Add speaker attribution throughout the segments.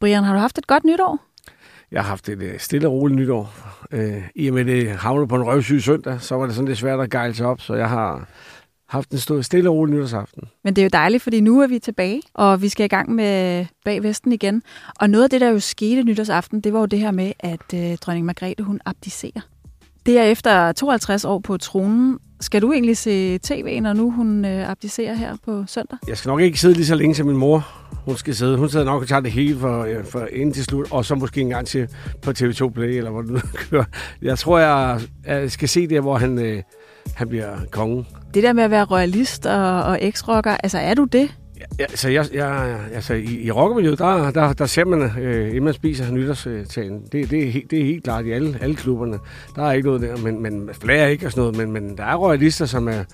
Speaker 1: Brian, har du haft et godt nytår?
Speaker 2: Jeg har haft et øh, stille og roligt nytår. Øh, I og med det havnede på en røvsyg søndag, så var det sådan lidt svært at gejle sig op, så jeg har haft en stor, stille og rolig nytårsaften.
Speaker 1: Men det er jo dejligt, fordi nu er vi tilbage, og vi skal i gang med bagvesten igen. Og noget af det, der jo skete nytårsaften, det var jo det her med, at øh, dronning Margrethe, hun abdicerer. Det er efter 52 år på tronen. Skal du egentlig se tv, når nu hun øh, abdicerer her på søndag?
Speaker 2: Jeg skal nok ikke sidde lige så længe som min mor. Hun skal sidde. Hun sidder nok og tager det hele for, øh, for inden til slut, og så måske en gang til på TV2 Play, eller hvor du nu kører. Jeg tror, jeg, jeg skal se det, hvor han, øh, han bliver konge.
Speaker 1: Det der med at være royalist og, og eks-rocker, altså er du det?
Speaker 2: Ja, så jeg, jeg, altså, i, i rockermiljøet, der, der, der ser man, øh, inden man spiser nytårstalen. Det, det, er, helt, det er helt klart i alle, alle klubberne. Der er ikke noget der, men, men flere ikke og sådan noget, men, men der er royalister, som er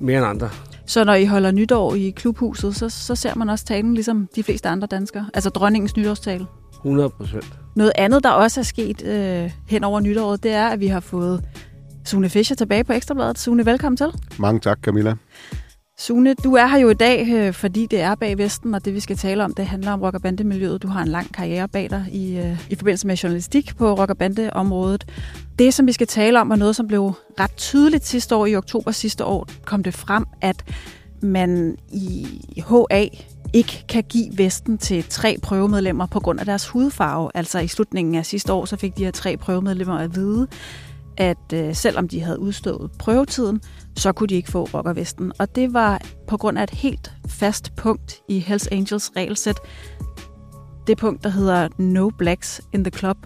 Speaker 2: mere end andre.
Speaker 1: Så når I holder nytår i klubhuset, så, så ser man også talen ligesom de fleste andre danskere? Altså dronningens nytårstale?
Speaker 2: 100 procent.
Speaker 1: Noget andet, der også er sket øh, hen over nytåret, det er, at vi har fået Sune Fischer tilbage på Ekstrabladet. Sune, velkommen til.
Speaker 3: Mange tak, Camilla.
Speaker 1: Sune, du er her jo i dag, øh, fordi det er bag Vesten, og det vi skal tale om, det handler om rock- og bandemiljøet. Du har en lang karriere bag dig i, øh, i forbindelse med journalistik på rock- og bandeområdet. Det, som vi skal tale om, er noget, som blev ret tydeligt sidste år. I oktober sidste år kom det frem, at man i HA ikke kan give Vesten til tre prøvemedlemmer på grund af deres hudfarve. Altså i slutningen af sidste år, så fik de her tre prøvemedlemmer at vide, at øh, selvom de havde udstået prøvetiden, så kunne de ikke få rockervesten. Og det var på grund af et helt fast punkt i Hells Angels regelsæt. Det punkt, der hedder No Blacks in the Club.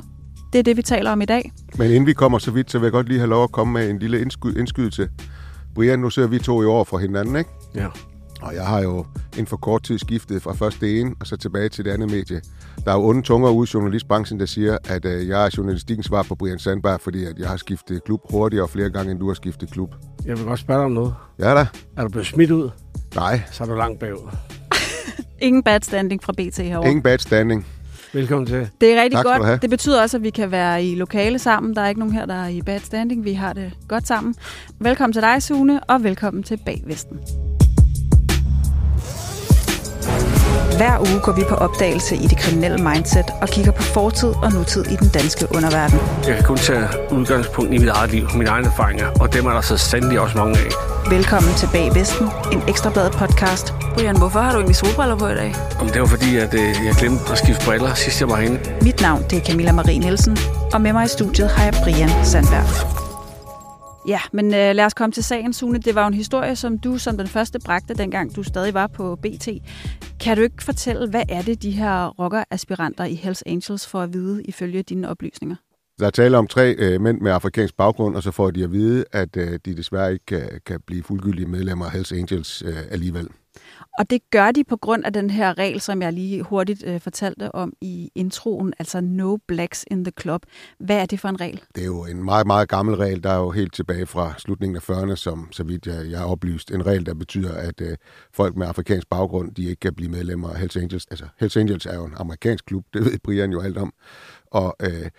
Speaker 1: Det er det, vi taler om i dag.
Speaker 3: Men inden vi kommer så vidt, så vil jeg godt lige have lov at komme med en lille indsky- indskydelse. Brian, nu ser vi to i år fra hinanden, ikke?
Speaker 2: Ja.
Speaker 3: Og jeg har jo inden for kort tid skiftet fra først det ene, og så tilbage til det andet medie. Der er jo onde tunger ude i journalistbranchen, der siger, at øh, jeg er journalistikkens svar på Brian Sandberg, fordi at jeg har skiftet klub hurtigere og flere gange, end du har skiftet klub.
Speaker 2: Jeg vil godt spørge dig om noget.
Speaker 3: Ja da.
Speaker 2: Er du blevet smidt ud,
Speaker 3: Nej,
Speaker 2: så er du langt bagud.
Speaker 1: Ingen bad standing fra BT herovre.
Speaker 3: ingen bad standing.
Speaker 2: Velkommen til.
Speaker 1: Det er rigtig
Speaker 3: Tak
Speaker 1: godt. Det betyder også, at vi kan være i lokale sammen. Der er ikke nogen her, der er i bad standing. Vi har det godt sammen. Velkommen til dig, Sune, og velkommen til Bagvesten. Hver uge går vi på opdagelse i det kriminelle mindset og kigger på fortid og nutid i den danske underverden.
Speaker 2: Jeg kan kun tage udgangspunkt i mit eget liv, mine egne erfaringer, og dem er der så sandelig også mange af.
Speaker 1: Velkommen til Bagvesten, en ekstrabladet podcast. Brian, hvorfor har du egentlig solbriller på i dag?
Speaker 2: Om det var fordi, at øh, jeg glemte at skifte briller, sidst jeg var herinde.
Speaker 1: Mit navn det er Camilla Marie Nielsen, og med mig i studiet har jeg Brian Sandberg. Ja, men øh, lad os komme til sagen, Sune. Det var jo en historie, som du som den første bragte, dengang du stadig var på BT. Kan du ikke fortælle, hvad er det, de her rockeraspiranter i Hells Angels får at vide, ifølge dine oplysninger?
Speaker 3: Der er tale om tre øh, mænd med afrikansk baggrund, og så får de at vide, at øh, de desværre ikke kan, kan blive fuldgyldige medlemmer af Hells Angels øh, alligevel.
Speaker 1: Og det gør de på grund af den her regel, som jeg lige hurtigt øh, fortalte om i introen, altså no blacks in the club. Hvad er det for en regel?
Speaker 3: Det er jo en meget, meget gammel regel, der er jo helt tilbage fra slutningen af 40'erne, som så vidt jeg, jeg har oplyst. En regel, der betyder, at øh, folk med afrikansk baggrund, de ikke kan blive medlemmer af Hells Angels. Altså, Hells Angels er jo en amerikansk klub, det ved Brian jo alt om. Og øh,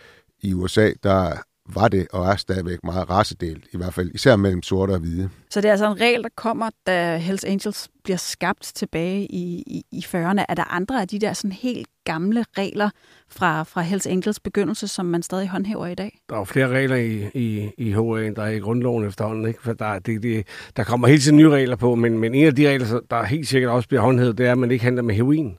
Speaker 3: i USA, der var det og er stadigvæk meget racedelt, i hvert fald især mellem sorte og hvide.
Speaker 1: Så det er altså en regel, der kommer, da Hells Angels bliver skabt tilbage i, i, i 40'erne. Er der andre af de der sådan helt gamle regler fra, fra Hells Angels begyndelse, som man stadig håndhæver i dag?
Speaker 2: Der er jo flere regler i, i, i HA, end der er i grundloven efterhånden. Ikke? For der, det, det, der kommer helt tiden nye regler på, men, men en af de regler, der helt sikkert også bliver håndhævet, det er, at man ikke handler med heroin.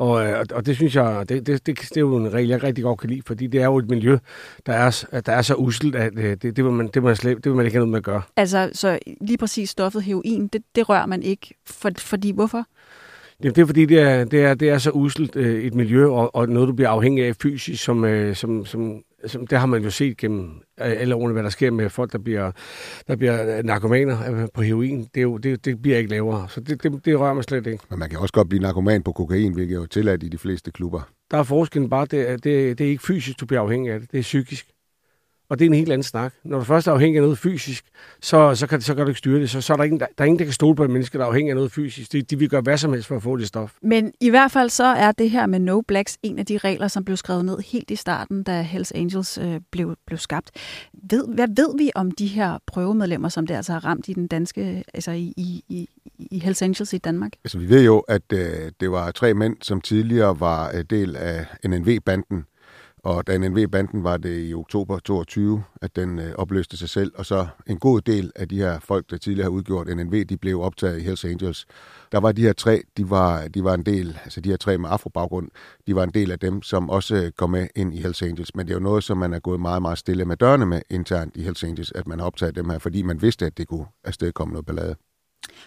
Speaker 2: Og, øh, og det synes jeg, det, det, det, det er jo en regel, jeg rigtig godt kan lide, fordi det er jo et miljø, der er, der er så uselt, at øh, det, det, vil man, det, vil man slet, det vil man ikke have noget med at gøre.
Speaker 1: Altså, så lige præcis stoffet heroin, det, det rører man ikke. For, fordi hvorfor?
Speaker 2: Jamen, det er fordi, det er, det er, det er så uselt øh, et miljø, og, og noget, du bliver afhængig af fysisk, som, øh, som, som, som det har man jo set gennem øh, alle årene, hvad der sker med folk, der bliver, der bliver narkomaner øh, på heroin. Det, er jo, det, det bliver ikke lavere, så det, det, det rører man slet ikke.
Speaker 3: Men man kan også godt blive narkoman på kokain, hvilket er jo tilladt i de fleste klubber.
Speaker 2: Der er forskellen bare, det, er- det, det er ikke fysisk, du bliver afhængig af det, det er psykisk. Og det er en helt anden snak. Når du først er afhængig af noget fysisk, så, så, kan, så kan du ikke styre det. Så, så er der, ingen, der, der er ingen, der kan stole på et menneske, der er afhængig af noget fysisk. De, de vil gøre hvad som helst for at få det stof.
Speaker 1: Men i hvert fald så er det her med No Blacks en af de regler, som blev skrevet ned helt i starten, da Hells Angels øh, blev, blev skabt. Ved, hvad ved vi om de her prøvemedlemmer, som det altså har ramt i den danske, altså i, i, i, i Hells Angels i Danmark?
Speaker 3: Altså, vi ved jo, at øh, det var tre mænd, som tidligere var øh, del af NNV-banden, og da NNV-banden var det i oktober 22, at den øh, opløste sig selv, og så en god del af de her folk, der tidligere har udgjort NNV, de blev optaget i Hells Angels. Der var de her tre, de var, de var en del, altså de her tre med afrobaggrund, de var en del af dem, som også øh, kom med ind i Hells Angels. Men det er jo noget, som man er gået meget, meget stille med dørene med internt i Hells Angels, at man har optaget dem her, fordi man vidste, at det kunne afstedkomme noget ballade.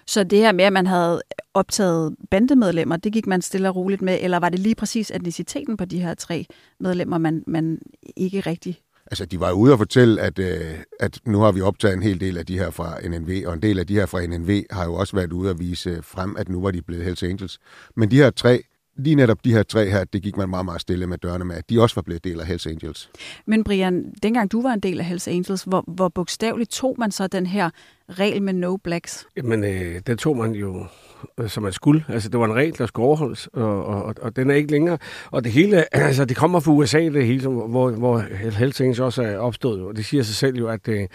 Speaker 1: Så det her med, at man havde optaget bandemedlemmer, det gik man stille og roligt med, eller var det lige præcis etniciteten på de her tre medlemmer, man, man ikke rigtig
Speaker 3: Altså, de var ude og fortælle, at, øh, at nu har vi optaget en hel del af de her fra NNV, og en del af de her fra NNV har jo også været ude at vise frem, at nu var de blevet Hells Angels. Men de her tre, lige netop de her tre her, det gik man meget, meget stille med dørene med, at de også var blevet del af Hells Angels.
Speaker 1: Men Brian, dengang du var en del af Hells Angels, hvor, hvor bogstaveligt tog man så den her regel med no blacks?
Speaker 2: Jamen, øh, den tog man jo øh, som man skulle. Altså, det var en regel, der skulle overholdes, og, og, og den er ikke længere. Og det hele, altså, det kommer fra USA, det hele, hvor, hvor Hells Angels også er opstået. Og det siger sig selv jo, at, øh,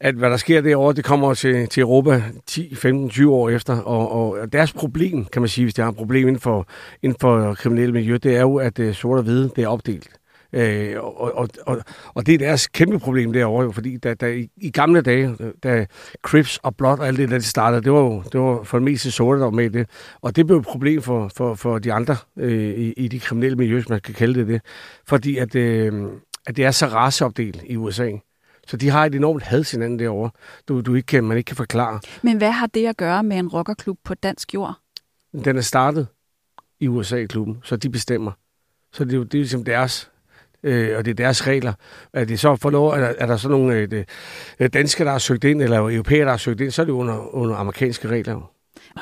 Speaker 2: at hvad der sker derovre, det kommer til, til Europa 10, 15, 20 år efter. Og, og deres problem, kan man sige, hvis de har et problem inden for, inden for kriminelle miljø, det er jo, at uh, sort og hvide, det er opdelt. Øh, og, og, og, og det er deres kæmpe problem derovre, jo, fordi da, da, i, i gamle dage, da Crips og Blood og alt det, der de startede, det var jo det var for det meste sorte, der var med i det. Og det blev et problem for, for, for de andre øh, i, i de kriminelle miljøer, hvis man kan kalde det det. Fordi at, øh, at det er så raceopdelt i USA. Så de har et enormt had hinanden derovre, du, du ikke kan, man ikke kan forklare.
Speaker 1: Men hvad har det at gøre med en rockerklub på dansk jord?
Speaker 2: Den er startet i USA-klubben, så de bestemmer. Så det er jo det er ligesom deres øh, og det er deres regler. Er det så for lov, er der, er der så nogle øh, øh danskere, der har søgt ind, eller europæere, der har søgt ind, så er det under, under amerikanske regler.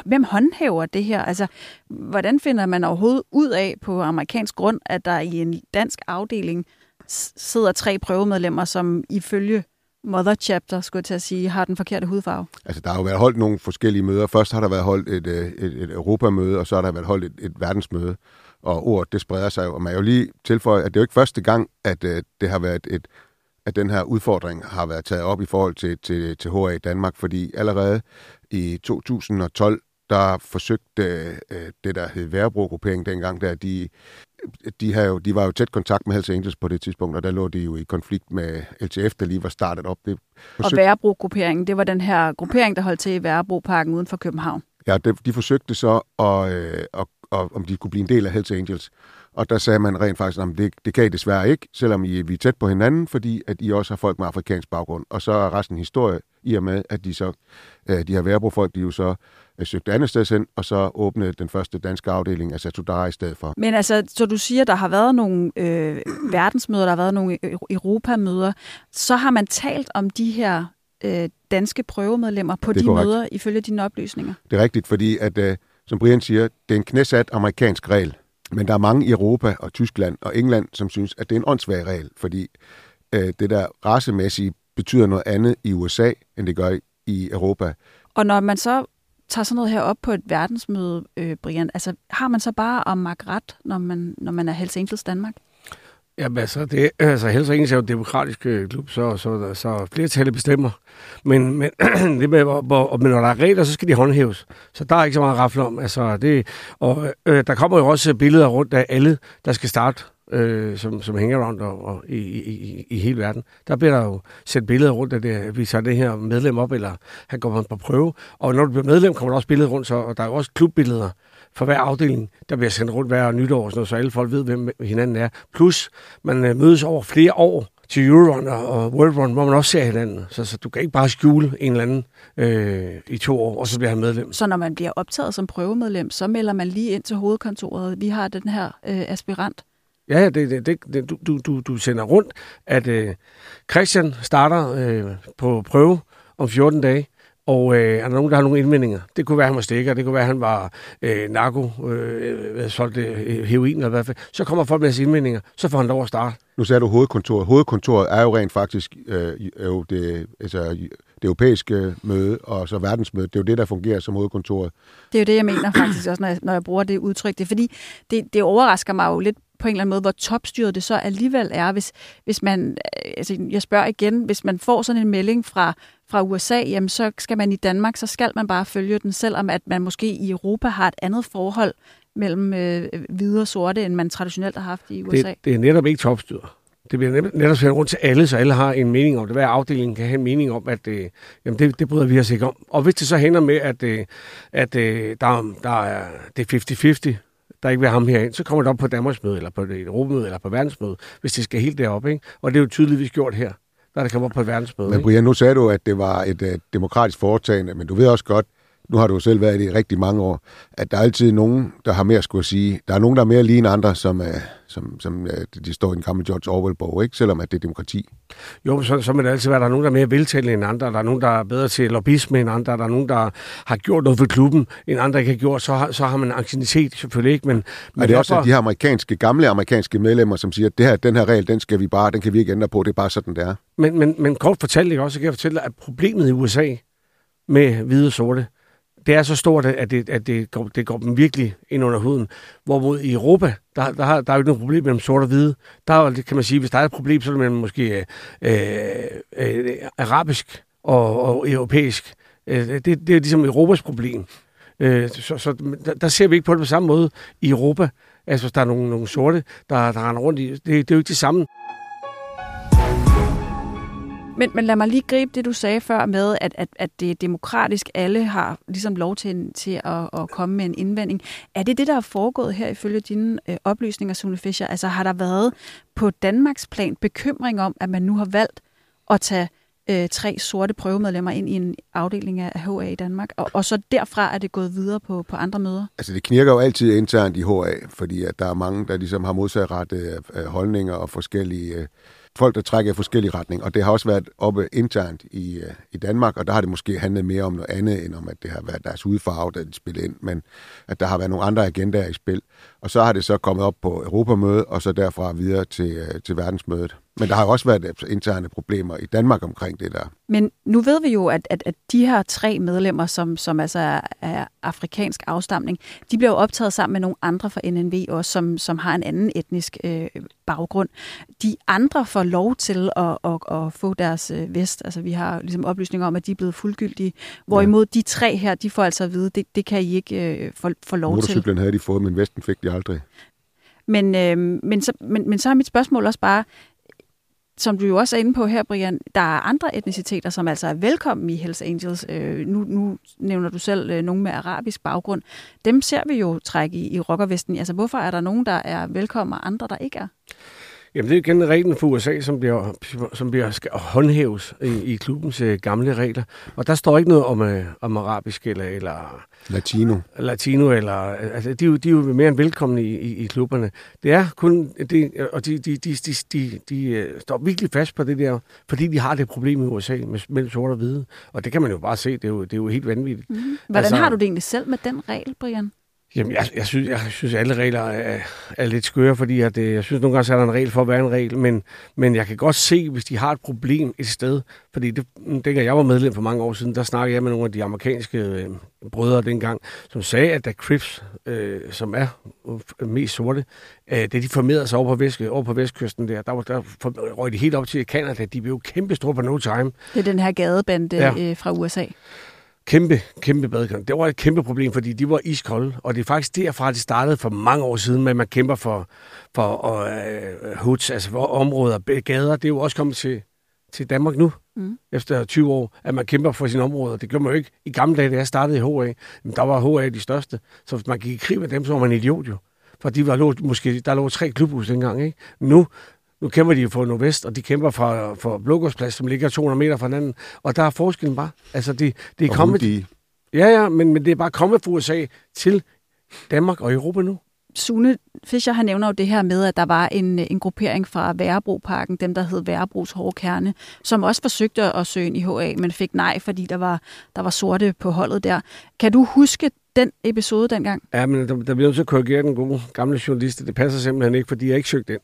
Speaker 1: Hvem håndhæver det her? Altså, hvordan finder man overhovedet ud af på amerikansk grund, at der i en dansk afdeling sidder tre prøvemedlemmer, som ifølge Mother Chapter, skulle jeg til at sige, har den forkerte hudfarve?
Speaker 3: Altså, der har jo været holdt nogle forskellige møder. Først har der været holdt et, øh, et, et Europamøde, og så har der været holdt et, et verdensmøde og ordet det spreder sig Og man er jo lige tilføje, at det er jo ikke første gang, at øh, det har været et, at den her udfordring har været taget op i forhold til, til, til HA i Danmark, fordi allerede i 2012, der forsøgte øh, det, der hed Værebro-gruppering dengang, der de, de, havde jo, de var jo tæt kontakt med Hells Angels på det tidspunkt, og der lå de jo i konflikt med LTF, der lige var startet op. Det
Speaker 1: forsøg... Og Værebro-grupperingen, det var den her gruppering, der holdt til i Værebro-parken uden for København.
Speaker 3: Ja, det, de forsøgte så at, øh, at og om de kunne blive en del af Hells Angels. Og der sagde man rent faktisk, at det, det kan I desværre ikke, selvom I, vi er tæt på hinanden, fordi at I også har folk med afrikansk baggrund. Og så er resten historie i og med, at de så, øh, de her værbrofolk, de jo så øh, søgte andet sted hen, og så åbnede den første danske afdeling af Satudara i stedet for.
Speaker 1: Men altså, så du siger, der har været nogle øh, verdensmøder, der har været nogle europamøder, så har man talt om de her øh, danske prøvemedlemmer på
Speaker 3: de
Speaker 1: korrekt. møder, ifølge dine oplysninger?
Speaker 3: Det er rigtigt, fordi at... Øh, som Brian siger, det er en knæsat amerikansk regel. Men der er mange i Europa og Tyskland og England, som synes, at det er en åndssvag regel, fordi øh, det der racemæssige betyder noget andet i USA, end det gør i Europa.
Speaker 1: Og når man så tager sådan noget her op på et verdensmøde, øh, Brian, altså har man så bare om ret, når man, når man er Hells Angels Danmark?
Speaker 2: Jamen altså, det, altså Hells Angels er jo en demokratisk øh, klub, så, så, så flertallet bestemmer. Men, men, det med, hvor, hvor, men når der er regler, så skal de håndhæves. Så der er ikke så meget rafle om. Altså, det, og øh, øh, der kommer jo også billeder rundt af alle, der skal starte øh, som, som hænger rundt og, og i, i, i hele verden. Der bliver der jo sendt billeder rundt af det, vi tager det her medlem op, eller han går på prøve. Og når du bliver medlem, kommer der også billeder rundt, så, og der er jo også klubbilleder for hver afdeling, der bliver sendt rundt hver nytår, sådan noget, så alle folk ved, hvem hinanden er. Plus, man øh, mødes over flere år til Eurorun og Worldrun, hvor man også ser hinanden. Så, så du kan ikke bare skjule en eller anden øh, i to år, og så bliver han medlem.
Speaker 1: Så når man bliver optaget som prøvemedlem, så melder man lige ind til hovedkontoret. Vi har den her øh, aspirant.
Speaker 2: Ja, ja det, det, det, du, du, du sender rundt, at øh, Christian starter øh, på prøve om 14 dage, og øh, er der nogen, der har nogle indvendinger? Det kunne være, at han var stikker, det kunne være, at han var øh, narko, øh, solgte øh, heroin eller hvad Så kommer folk med sine indvendinger, så får han lov at starte.
Speaker 3: Nu sagde du hovedkontoret. Hovedkontoret er jo rent faktisk øh, er jo det, altså, det europæiske møde og så verdensmødet. Det er jo det, der fungerer som hovedkontoret.
Speaker 1: Det er jo det, jeg mener faktisk også, når jeg, når jeg bruger det udtryk. Det er fordi, det, det overrasker mig jo lidt på en eller anden måde, hvor topstyret det så alligevel er, hvis, hvis man, øh, altså jeg spørger igen, hvis man får sådan en melding fra, fra USA, jamen så skal man i Danmark, så skal man bare følge den, selvom at man måske i Europa har et andet forhold mellem øh, hvide og sorte, end man traditionelt har haft i USA.
Speaker 2: Det, det er netop ikke topstyret. Det bliver netop, sendt rundt til alle, så alle har en mening om det. Hver afdeling kan have en mening om, at øh, jamen det, det bryder vi os ikke om. Og hvis det så hænder med, at, øh, at øh, der, der er, det er 50-50, der ikke vil ham herind, så kommer det op på Danmarks møde, eller på et Europamøde, eller på verdensmøde, hvis det skal helt derop. Ikke? Og det er jo tydeligvis gjort her, der er det kommer op på et verdensmøde.
Speaker 3: Men Brian, nu sagde du, at det var et uh, demokratisk foretagende, men du ved også godt, nu har du selv været i rigtig mange år, at der er altid nogen, der har mere at skulle sige. Der er nogen, der er mere lige end andre, som, uh, som, som uh, de står i en gammel George Orwell-bog, ikke? selvom at det er demokrati.
Speaker 2: Jo, så, så må det altid være, at der er nogen, der er mere veltalende end andre, der er nogen, der er bedre til lobbyisme end andre, der er nogen, der har gjort noget for klubben, end andre ikke har gjort, så har, så har man ancienitet selvfølgelig ikke. Men,
Speaker 3: men er det også de her amerikanske, gamle amerikanske medlemmer, som siger, at det her, den her regel, den skal vi bare, den kan vi ikke ændre på, det er bare sådan, det er.
Speaker 2: Men, men, men kort fortalt, ikke også, så kan jeg fortælle dig, at problemet i USA med hvide og sorte, det er så stort, at det, at det, går, det går dem virkelig ind under huden. Hvorimod i Europa, der, der, har, der er jo ikke noget problem mellem sort og hvide. Der er, kan man sige, hvis der er et problem, så er det mellem måske øh, øh, arabisk og, og europæisk. Øh, det, det er ligesom Europas problem. Øh, så så der, der ser vi ikke på det på samme måde i Europa. Altså, hvis der er nogle, nogle sorte, der, der render rundt i... Det, det er jo ikke det samme.
Speaker 1: Men, men lad mig lige gribe det, du sagde før med, at, at, at det er demokratisk. Alle har ligesom lov til, til at, at komme med en indvending. Er det det, der er foregået her ifølge dine øh, oplysninger, Sune Fischer? Altså har der været på Danmarks plan bekymring om, at man nu har valgt at tage øh, tre sorte prøvemedlemmer ind i en afdeling af HA i Danmark, og, og så derfra er det gået videre på, på andre møder?
Speaker 3: Altså det knirker jo altid internt i HA, fordi at der er mange, der ligesom har modsatrettet øh, holdninger og forskellige... Øh, folk, der trækker i forskellige retninger, og det har også været oppe internt i, øh, i Danmark, og der har det måske handlet mere om noget andet, end om, at det har været deres udfarve, der spillet ind, men at der har været nogle andre agendaer i spil. Og så har det så kommet op på Europamødet, og så derfra videre til, øh, til verdensmødet. Men der har jo også været interne problemer i Danmark omkring det der.
Speaker 1: Men nu ved vi jo, at, at, at de her tre medlemmer, som, som altså er, er afrikansk afstamning, de bliver jo optaget sammen med nogle andre fra NNV også, som, som har en anden etnisk øh, baggrund. De andre får lov til at, at, at få deres øh, vest. Altså vi har ligesom oplysninger om, at de er blevet fuldgyldige. Hvorimod ja. de tre her, de får altså at vide, det, det kan I ikke øh, få, få lov til.
Speaker 3: Motorcyklen havde de fået, men vesten fik de aldrig.
Speaker 1: Men, øh, men, så, men, men så er mit spørgsmål også bare, som du jo også er inde på her, Brian, der er andre etniciteter, som altså er velkommen i Hells Angels. Øh, nu, nu nævner du selv øh, nogen med arabisk baggrund. Dem ser vi jo trække i, i rockervesten. Altså, hvorfor er der nogen, der er velkommen, og andre, der ikke er?
Speaker 2: Jamen, det er igen reglen for USA, som bliver, som bliver skal håndhæves i, i klubbens uh, gamle regler. Og der står ikke noget om, uh, om arabisk eller, eller
Speaker 3: Latino.
Speaker 2: Latino, eller, altså, de, de er jo mere end velkomne i, i, i klubberne. Det er kun, det, og de, de, de, de, de, de uh, står virkelig fast på det der, fordi de har det problem i USA med, mellem sort og hvide. Og det kan man jo bare se, det er jo, det er jo helt vanvittigt.
Speaker 1: Mm-hmm. Hvordan altså, har du det egentlig selv med den regel, Brian?
Speaker 2: Jamen, jeg, jeg, synes, jeg synes, alle regler er, er lidt skøre, fordi at, øh, jeg synes, nogle gange så er der en regel for at være en regel, men, men jeg kan godt se, hvis de har et problem et sted, fordi det, dengang jeg var medlem for mange år siden, der snakkede jeg med nogle af de amerikanske øh, brødre dengang, som sagde, at da Crips, øh, som er mest sorte, øh, da de formerede sig over på, vest, over på vestkysten der, der, var, der røg de helt op til Canada, de blev kæmpe store på no time.
Speaker 1: Det er den her gadebande ja. øh, fra USA
Speaker 2: kæmpe, kæmpe badekamp. Det var et kæmpe problem, fordi de var iskolde, og det er faktisk derfra, det startede for mange år siden, med at man kæmper for, for uh, hoods, altså for områder, gader. Det er jo også kommet til, til Danmark nu, mm. efter 20 år, at man kæmper for sine områder. Det gjorde man jo ikke i gamle dage, da jeg startede i HA. Men der var HA de største, så hvis man gik i krig med dem, så var man en idiot jo. For de var lå, måske, der lå tre klubhus dengang. Ikke? Nu nu kæmper de for Nordvest, og de kæmper for, for Blågårdsplads, som ligger 200 meter fra hinanden. Og der er forskellen bare. Altså, det, det er og kommet... De... Ja, ja, men, men det er bare kommet fra USA til Danmark og Europa nu.
Speaker 1: Sune Fischer, han nævner jo det her med, at der var en, en gruppering fra Værebroparken, dem der hed Værebros Hårde Kerne, som også forsøgte at søge ind i HA, men fik nej, fordi der var, der var sorte på holdet der. Kan du huske den episode dengang?
Speaker 2: Ja, men der, der bliver nødt til at korrigere den gode gamle journalist. Det passer simpelthen ikke, fordi jeg ikke søgte ind.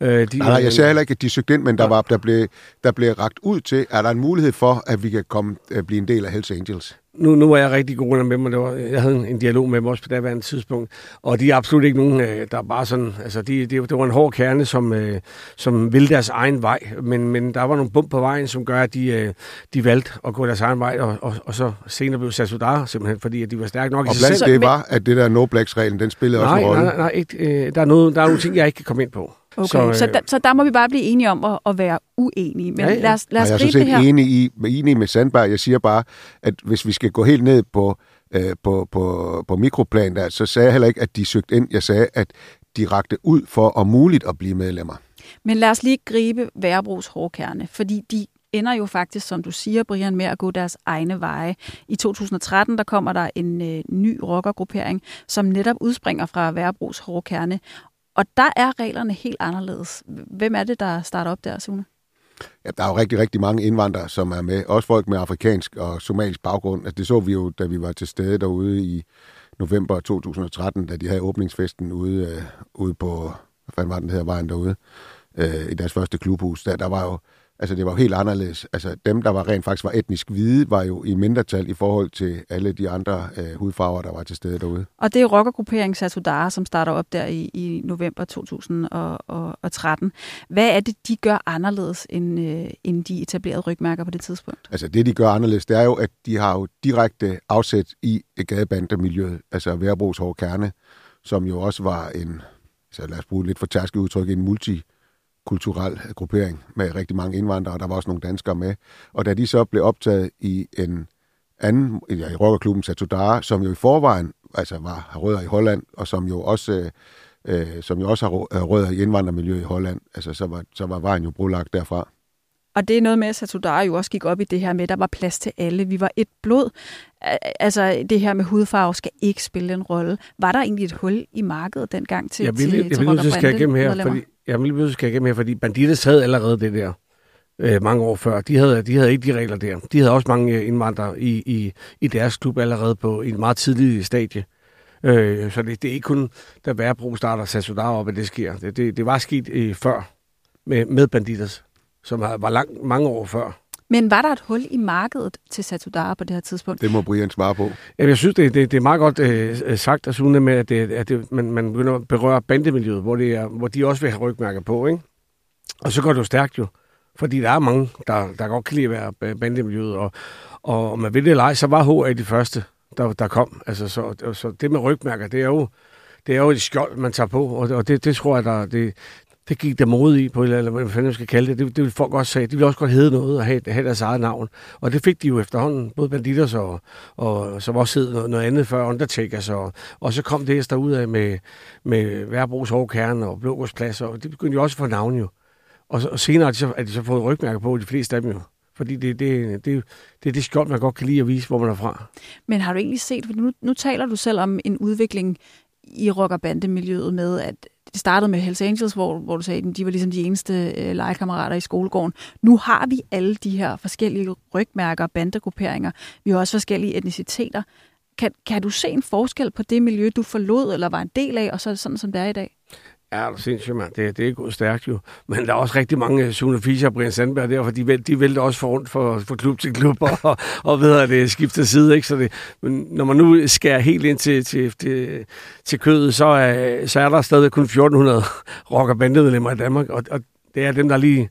Speaker 3: Øh, de, nej, nej, jeg siger heller ikke, at de søgte ind, men der, var, der, blev, der blev ragt ud til, er der en mulighed for, at vi kan komme, at øh, blive en del af Hells Angels?
Speaker 2: Nu, nu var jeg rigtig god med dem, og det var, jeg havde en, en dialog med dem også på daværende tidspunkt, og de er absolut ikke nogen, øh, der er bare sådan, altså de, de, det var en hård kerne, som, øh, som ville deres egen vej, men, men der var nogle bump på vejen, som gør, at de, øh, de valgte at gå deres egen vej, og, og, og så senere blev Sassudar simpelthen, fordi at de var stærke nok
Speaker 3: og
Speaker 2: i
Speaker 3: sig selv. det var, at det der no blacks-reglen, den spillede
Speaker 2: nej,
Speaker 3: også en rolle?
Speaker 2: Nej, nej, nej, ikke, øh, der, er noget, der er nogle ting, jeg ikke kan komme ind på.
Speaker 1: Okay, så, øh, så, der, så der må vi bare blive enige om at, at være uenige. Men ja, ja. lad os, lad os
Speaker 3: jeg er
Speaker 1: så det her.
Speaker 3: enig, i, enig med Sandberg. Jeg siger bare, at hvis vi skal gå helt ned på, øh, på, på, på mikroplan, der, så sagde jeg heller ikke, at de søgte ind. Jeg sagde, at de rakte ud for om muligt at blive medlemmer.
Speaker 1: Men lad os lige gribe Værebros hårdkerne, fordi de ender jo faktisk, som du siger, Brian, med at gå deres egne veje. I 2013 der kommer der en øh, ny rockergruppering, som netop udspringer fra Værebros hårdkerne, og der er reglerne helt anderledes. Hvem er det, der starter op der, Sune?
Speaker 3: Ja, der er jo rigtig, rigtig mange indvandrere, som er med. Også folk med afrikansk og somalisk baggrund. Altså, det så vi jo, da vi var til stede derude i november 2013, da de havde åbningsfesten ude, øh, ude på, hvad fanden var den her vejen derude, øh, i deres første klubhus. Der, der var jo Altså, det var jo helt anderledes. Altså, dem, der var rent faktisk var etnisk hvide, var jo i mindretal i forhold til alle de andre øh, hudfarver, der var til stede derude.
Speaker 1: Og det er rockergrupperingen Satudara, som starter op der i, i november 2013. Hvad er det, de gør anderledes, end, øh, end de etablerede rygmærker på det tidspunkt?
Speaker 3: Altså, det, de gør anderledes, det er jo, at de har jo direkte afsæt i gadebandemiljøet, altså Værbros Kerne, som jo også var en, så lad os bruge lidt for tærsket udtryk, en multi kulturel gruppering med rigtig mange indvandrere, og der var også nogle danskere med. Og da de så blev optaget i en anden, ja, i rockerklubben Satudara, som jo i forvejen altså var, har rødder i Holland, og som jo også, øh, som jo også har rødder i indvandrermiljøet i Holland, altså så var, så var vejen jo brolagt derfra.
Speaker 1: Og det er noget med, at Satudara jo også gik op i det her med, at der var plads til alle. Vi var et blod. Altså, det her med hudfarve skal ikke spille en rolle. Var der egentlig et hul i markedet dengang til,
Speaker 2: jeg vil,
Speaker 1: til,
Speaker 2: jeg vil, til jeg vil, skal igennem her, fordi, jeg vil lige skal igennem her, fordi Banditas havde allerede det der øh, mange år før. De havde, de havde ikke de regler der. De havde også mange øh, indvandrere i, i, i deres klub allerede på en meget tidlig stadie. Øh, så det, det er ikke kun, da Værbro starter Sassudar op, at det sker. Det, det, det var sket øh, før med, med banditers, som var lang, mange år før.
Speaker 1: Men var der et hul i markedet til Satudara på det her tidspunkt?
Speaker 3: Det må Brian svare på.
Speaker 2: Ja, jeg synes, det, det, det er meget godt øh, sagt, at Sune med, at, det, at det, man, man begynder at berøre bandemiljøet, hvor, det er, hvor de også vil have rygmærker på. Ikke? Og så går det jo stærkt jo. Fordi der er mange, der, der godt kan lide at være bandemiljøet. Og, og om man vil det eller ej, så var HA de første, der, der kom. Altså, så, så det med rygmærker, det er jo, det er jo et skjold, man tager på, og, og det, det tror jeg, der, det, det gik der mod i på, eller hvad fanden jeg skal kalde det. Det, det ville folk også sige. De ville også godt hedde noget og have, have deres eget navn. Og det fik de jo efterhånden, både Banditers og, og som også hed noget, noget andet før, Undertakers. Og, og så kom det der ud af med, med Værbros Hårkerne og Blågårdsplads, og det begyndte jo også at få navn jo. Og, og senere har de, så, er de så fået rygmærker på, de fleste af dem jo. Fordi det, det, det, det er det skjold, man godt kan lide at vise, hvor man er fra.
Speaker 1: Men har du egentlig set, for nu, nu taler du selv om en udvikling i rock- og bandemiljøet med, at det startede med Hells Angels, hvor, hvor du sagde, at de var ligesom de eneste øh, legekammerater i skolegården. Nu har vi alle de her forskellige rygmærker og bandegrupperinger. Vi har også forskellige etniciteter. Kan, kan du se en forskel på det miljø, du forlod eller var en del af, og så sådan, som det er i dag?
Speaker 2: Ja, det er sindssygt, mand. Det, det er gået stærkt jo. Men der er også rigtig mange øh, Sune Fischer og Brian Sandberg der, for de, de vælter også for rundt for, for klub til klub og, og, og ved at øh, det skifter side. Ikke? Så det, men når man nu skærer helt ind til, til, til, til kødet, så er, så er der stadig kun 1400 rock- og bandemedlemmer i Danmark, og, og det er dem, der lige...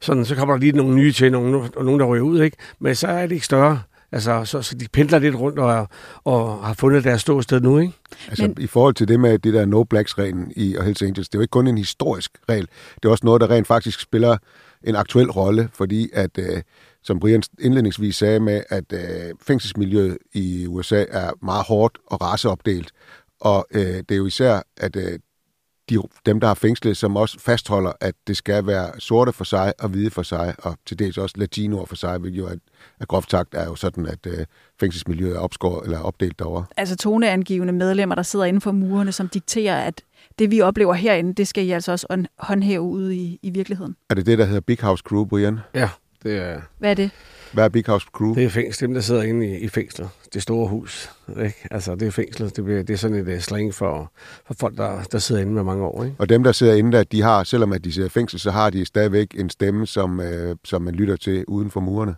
Speaker 2: Sådan, så kommer der lige nogle nye til, nogle, og nogle, der ryger ud, ikke? Men så er det ikke større. Altså, så, så de pendler lidt rundt og, og har fundet deres ståsted nu, ikke?
Speaker 3: Altså, Men... i forhold til det med det der no blacks-reglen i Hells Angels, det er jo ikke kun en historisk regel, det er også noget, der rent faktisk spiller en aktuel rolle, fordi at, øh, som Brian indledningsvis sagde med, at øh, fængselsmiljøet i USA er meget hårdt og raceopdelt, og øh, det er jo især, at øh, de, dem, der har fængslet, som også fastholder, at det skal være sorte for sig og hvide for sig, og til dels også latinoer for sig, hvilket jo er, er groft sagt er jo sådan, at øh, fængselsmiljøet er opskåret, eller opdelt derovre.
Speaker 1: Altså toneangivende medlemmer, der sidder inden for murene, som dikterer, at det vi oplever herinde, det skal I altså også håndhæve ude i, i virkeligheden.
Speaker 3: Er det det, der hedder Big House Crew, Brian?
Speaker 2: Ja, det er...
Speaker 1: Hvad er det?
Speaker 3: Hvad er Big House Crew?
Speaker 2: Det er fængsel, dem der sidder inde i, i fængslet. Det store hus. Ikke? Altså, det er fængslet. Det, bliver, det er sådan et uh, slang for, for folk, der, der sidder inde med mange år. Ikke?
Speaker 3: Og dem, der sidder inde der, de har, selvom at de sidder i fængsel, så har de stadigvæk en stemme, som, øh, som man lytter til uden for murene.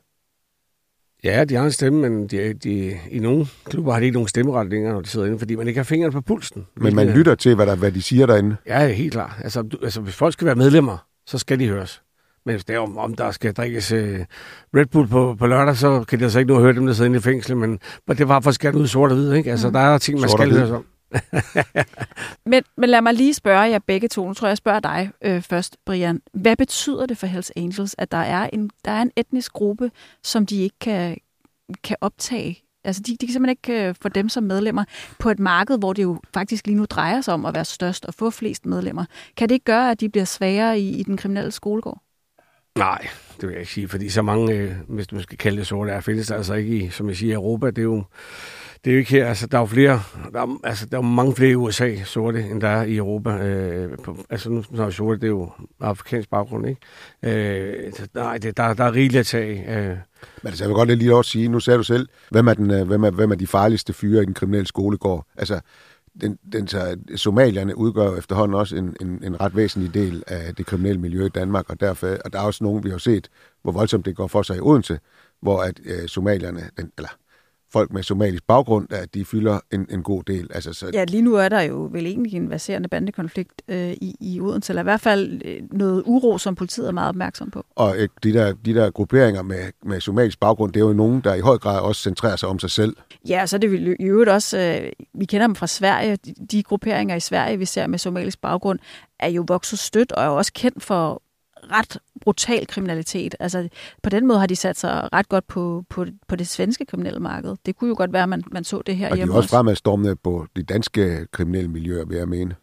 Speaker 2: Ja, de har en stemme, men de, de, i nogle klubber har de ikke nogen stemmeret længere, når de sidder inde, fordi man ikke har fingeren på pulsen.
Speaker 3: Men man lytter til, hvad, der, hvad de siger derinde.
Speaker 2: Ja, helt klart. Altså, du, altså, hvis folk skal være medlemmer, så skal de høres. Men hvis det er om, om der skal drikkes uh, Red Bull på, på lørdag, så kan de altså ikke nå at høre dem, der sidder inde i fængsel. Men det var for skat ud sort og hvid, ikke? Altså, mm. der er ting, man sort skal høre om.
Speaker 1: men, men lad mig lige spørge jer begge to. Nu tror jeg, jeg spørger dig øh, først, Brian. Hvad betyder det for Hells Angels, at der er en, der er en etnisk gruppe, som de ikke kan, kan optage Altså, de, de kan simpelthen ikke øh, få dem som medlemmer på et marked, hvor det jo faktisk lige nu drejer sig om at være størst og få flest medlemmer. Kan det ikke gøre, at de bliver svagere i, i den kriminelle skolegård?
Speaker 2: Nej, det vil jeg ikke sige, fordi så mange, øh, hvis man skal kalde det sorte, er findes der altså ikke i, som jeg siger, Europa. Det er jo, det er jo ikke her, altså der er jo flere, der er, altså der er mange flere i USA sorte, end der er i Europa. Øh, på, altså nu er sorte, det er jo afrikansk baggrund, ikke? Øh, nej, det, der, der er rigeligt at tage. Øh.
Speaker 3: Men altså, jeg vil godt lige også sige, nu sagde du selv, hvem er, den, øh, hvem er, hvem er de farligste fyre i den kriminelle skolegård? Altså, den, den, så, somalierne udgør jo efterhånden også en, en, en ret væsentlig del af det kriminelle miljø i Danmark, og, derfor, og der er også nogen, vi har set, hvor voldsomt det går for sig i Odense, hvor at øh, somalierne, den, eller folk med somalisk baggrund, at de fylder en, en god del. Altså, så...
Speaker 1: Ja, lige nu er der jo vel egentlig en baserende bandekonflikt øh, i, i Odense, eller i hvert fald øh, noget uro, som politiet er meget opmærksom på.
Speaker 3: Og øh, de, der, de der grupperinger med, med somalisk baggrund, det er jo nogen, der i høj grad også centrerer sig om sig selv.
Speaker 1: Ja, så er det i øvrigt også, øh, vi kender dem fra Sverige, de, de grupperinger i Sverige, vi ser med somalisk baggrund, er jo vokset stødt og er også kendt for ret brutal kriminalitet. Altså, på den måde har de sat sig ret godt på, på, på det svenske kriminelle marked. Det kunne jo godt være, at man, man så det her
Speaker 3: og hjemme Og de er også fremadstormende på de danske kriminelle miljøer, vil jeg mene.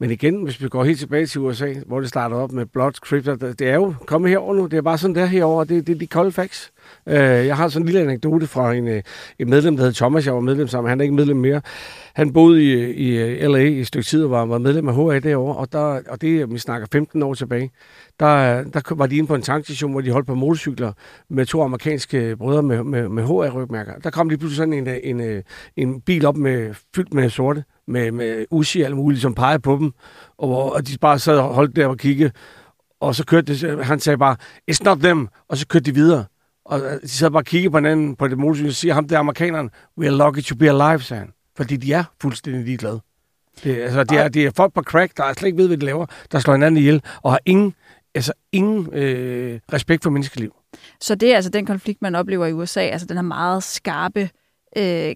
Speaker 2: Men igen, hvis vi går helt tilbage til USA, hvor det startede op med Blood Crypto, det er jo kommet herover nu. Det er bare sådan der herover. Det, det er de kolde facts. Øh, jeg har sådan en lille anekdote fra en, øh, et en medlem, der hedder Thomas. Jeg var medlem sammen. Han er ikke medlem mere. Han boede i, i øh, LA i et stykke tid og var, var medlem af HA derovre. Og, der, og det, vi snakker 15 år tilbage, der, der var de inde på en tankstation, hvor de holdt på motorcykler med to amerikanske brødre med, med, med HA-rygmærker. Der kom lige pludselig sådan en, øh, en, en bil op med, fyldt med sorte med, med Uzi og alt muligt, som pegede på dem, og, og de bare sad og holdt der og kiggede, og så kørte det, han sagde bare, it's not them, og så kørte de videre. Og de sad bare og kiggede på hinanden på det motorcykel, og siger ham der amerikaneren, we are lucky to be alive, sagde han. Fordi de er fuldstændig ligeglade. Det, altså, det er, det er folk på crack, der slet ikke ved, hvad de laver, der slår hinanden ihjel, og har ingen, altså, ingen øh, respekt for menneskeliv.
Speaker 1: Så det er altså den konflikt, man oplever i USA, altså den her meget skarpe øh,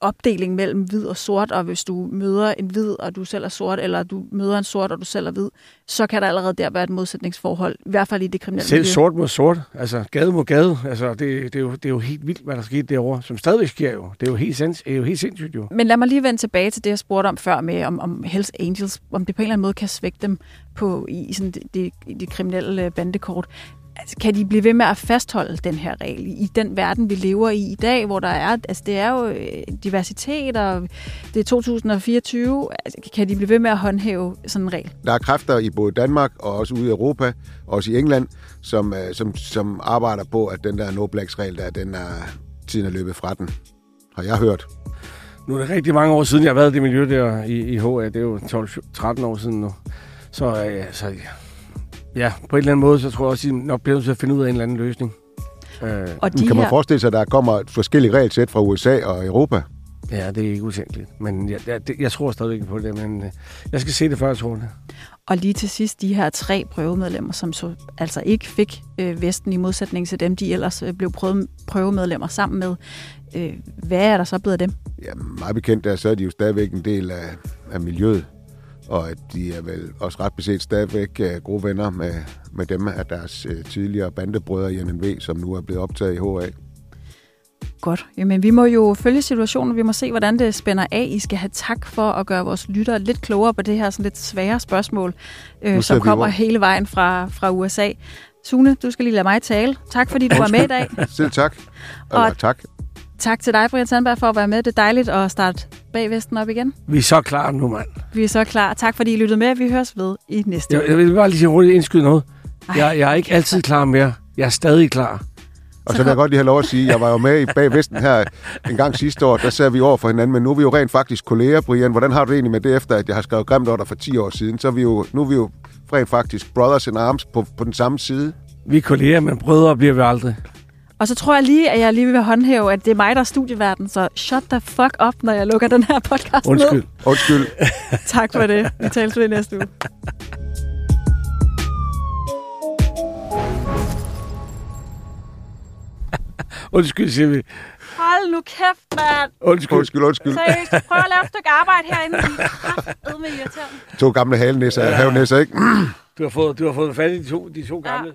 Speaker 1: opdeling mellem hvid og sort, og hvis du møder en hvid, og du selv er sort, eller du møder en sort, og du selv er hvid, så kan der allerede der være et modsætningsforhold, i hvert fald i det kriminelle
Speaker 2: Selv miljø. sort mod sort, altså gade mod gade, altså det, det, er jo, det er jo helt vildt, hvad der skete derovre, som stadigvæk sker jo. Det er jo helt, sinds, det er jo helt sindssygt jo.
Speaker 1: Men lad mig lige vende tilbage til det, jeg spurgte om før med, om, om Hells Angels, om det på en eller anden måde kan svække dem på, i sådan det, det, det kriminelle bandekort altså, kan de blive ved med at fastholde den her regel i den verden, vi lever i i dag, hvor der er, altså det er jo øh, diversitet, og det er 2024, altså, kan de blive ved med at håndhæve sådan en regel?
Speaker 3: Der er kræfter i både Danmark og også ude i Europa, også i England, som, øh, som, som arbejder på, at den der no blacks regel der, den er, tiden er løbet fra den, har jeg hørt.
Speaker 2: Nu er det rigtig mange år siden, jeg har været i det miljø der i, i HA. Det er jo 12-13 år siden nu. Så, øh, så Ja, på en eller anden måde, så tror jeg også, at I nok bliver nødt til at finde ud af en eller anden løsning.
Speaker 3: Øh. Og de kan man her... forestille sig, at der kommer forskellige regelsæt fra USA og Europa?
Speaker 2: Ja, det er ikke utænkeligt. Men jeg, jeg, jeg tror stadigvæk ikke på det, men øh, jeg skal se det før, jeg tror det.
Speaker 1: Og lige til sidst, de her tre prøvemedlemmer, som så altså ikke fik øh, Vesten i modsætning til dem, de ellers øh, blev prøve, prøvemedlemmer sammen med. Øh, hvad er der så blevet af dem?
Speaker 3: Ja, meget bekendt der, så er de jo stadigvæk en del af, af miljøet og at de er vel også ret beset stadigvæk uh, gode venner med, med dem af deres uh, tidligere bandebrødre i NNV, som nu er blevet optaget i HA.
Speaker 1: Godt. Jamen, vi må jo følge situationen. Vi må se, hvordan det spænder af. I skal have tak for at gøre vores lyttere lidt klogere på det her sådan lidt svære spørgsmål, øh, som kommer hele vejen fra, fra USA. Sune, du skal lige lade mig tale. Tak, fordi du var med i dag.
Speaker 3: Selv tak. Eller, og tak.
Speaker 1: Tak til dig, Brian Sandberg, for at være med. Det er dejligt at starte bagvesten op igen.
Speaker 2: Vi er så klar nu, mand.
Speaker 1: Vi er så klar. Tak, fordi I lyttede med. Vi høres ved i næste
Speaker 2: jeg, jeg vil bare lige hurtigt indskyde noget. Jeg, jeg er ikke altid klar mere. Jeg er stadig klar.
Speaker 3: Og så vil jeg godt lige have lov at sige, jeg var jo med i Bag Vesten her en gang sidste år, der sad vi over for hinanden, men nu er vi jo rent faktisk kolleger, Brian. Hvordan har du det egentlig med det, efter at jeg har skrevet grimt over dig for 10 år siden? Så er vi jo, nu er vi jo rent faktisk brothers in arms på, på den samme side.
Speaker 2: Vi er kolleger, men brødre bliver vi aldrig.
Speaker 1: Og så tror jeg lige, at jeg lige vil håndhæve, at det er mig, der er studieverden, så shut the fuck up, når jeg lukker den her podcast
Speaker 2: Undskyld.
Speaker 1: ned.
Speaker 3: Undskyld.
Speaker 1: Tak for det. Vi tales ved næste uge.
Speaker 2: Undskyld, siger vi.
Speaker 1: Hold nu kæft, mand.
Speaker 2: Undskyld.
Speaker 3: Undskyld, undskyld.
Speaker 1: Seriøst, prøv at lave et stykke arbejde herinde. I er kraftedme irriterende.
Speaker 3: To gamle halenæsser, ja. havenæsser, ikke?
Speaker 2: Du har fået, du har fået fat i de to, de to gamle.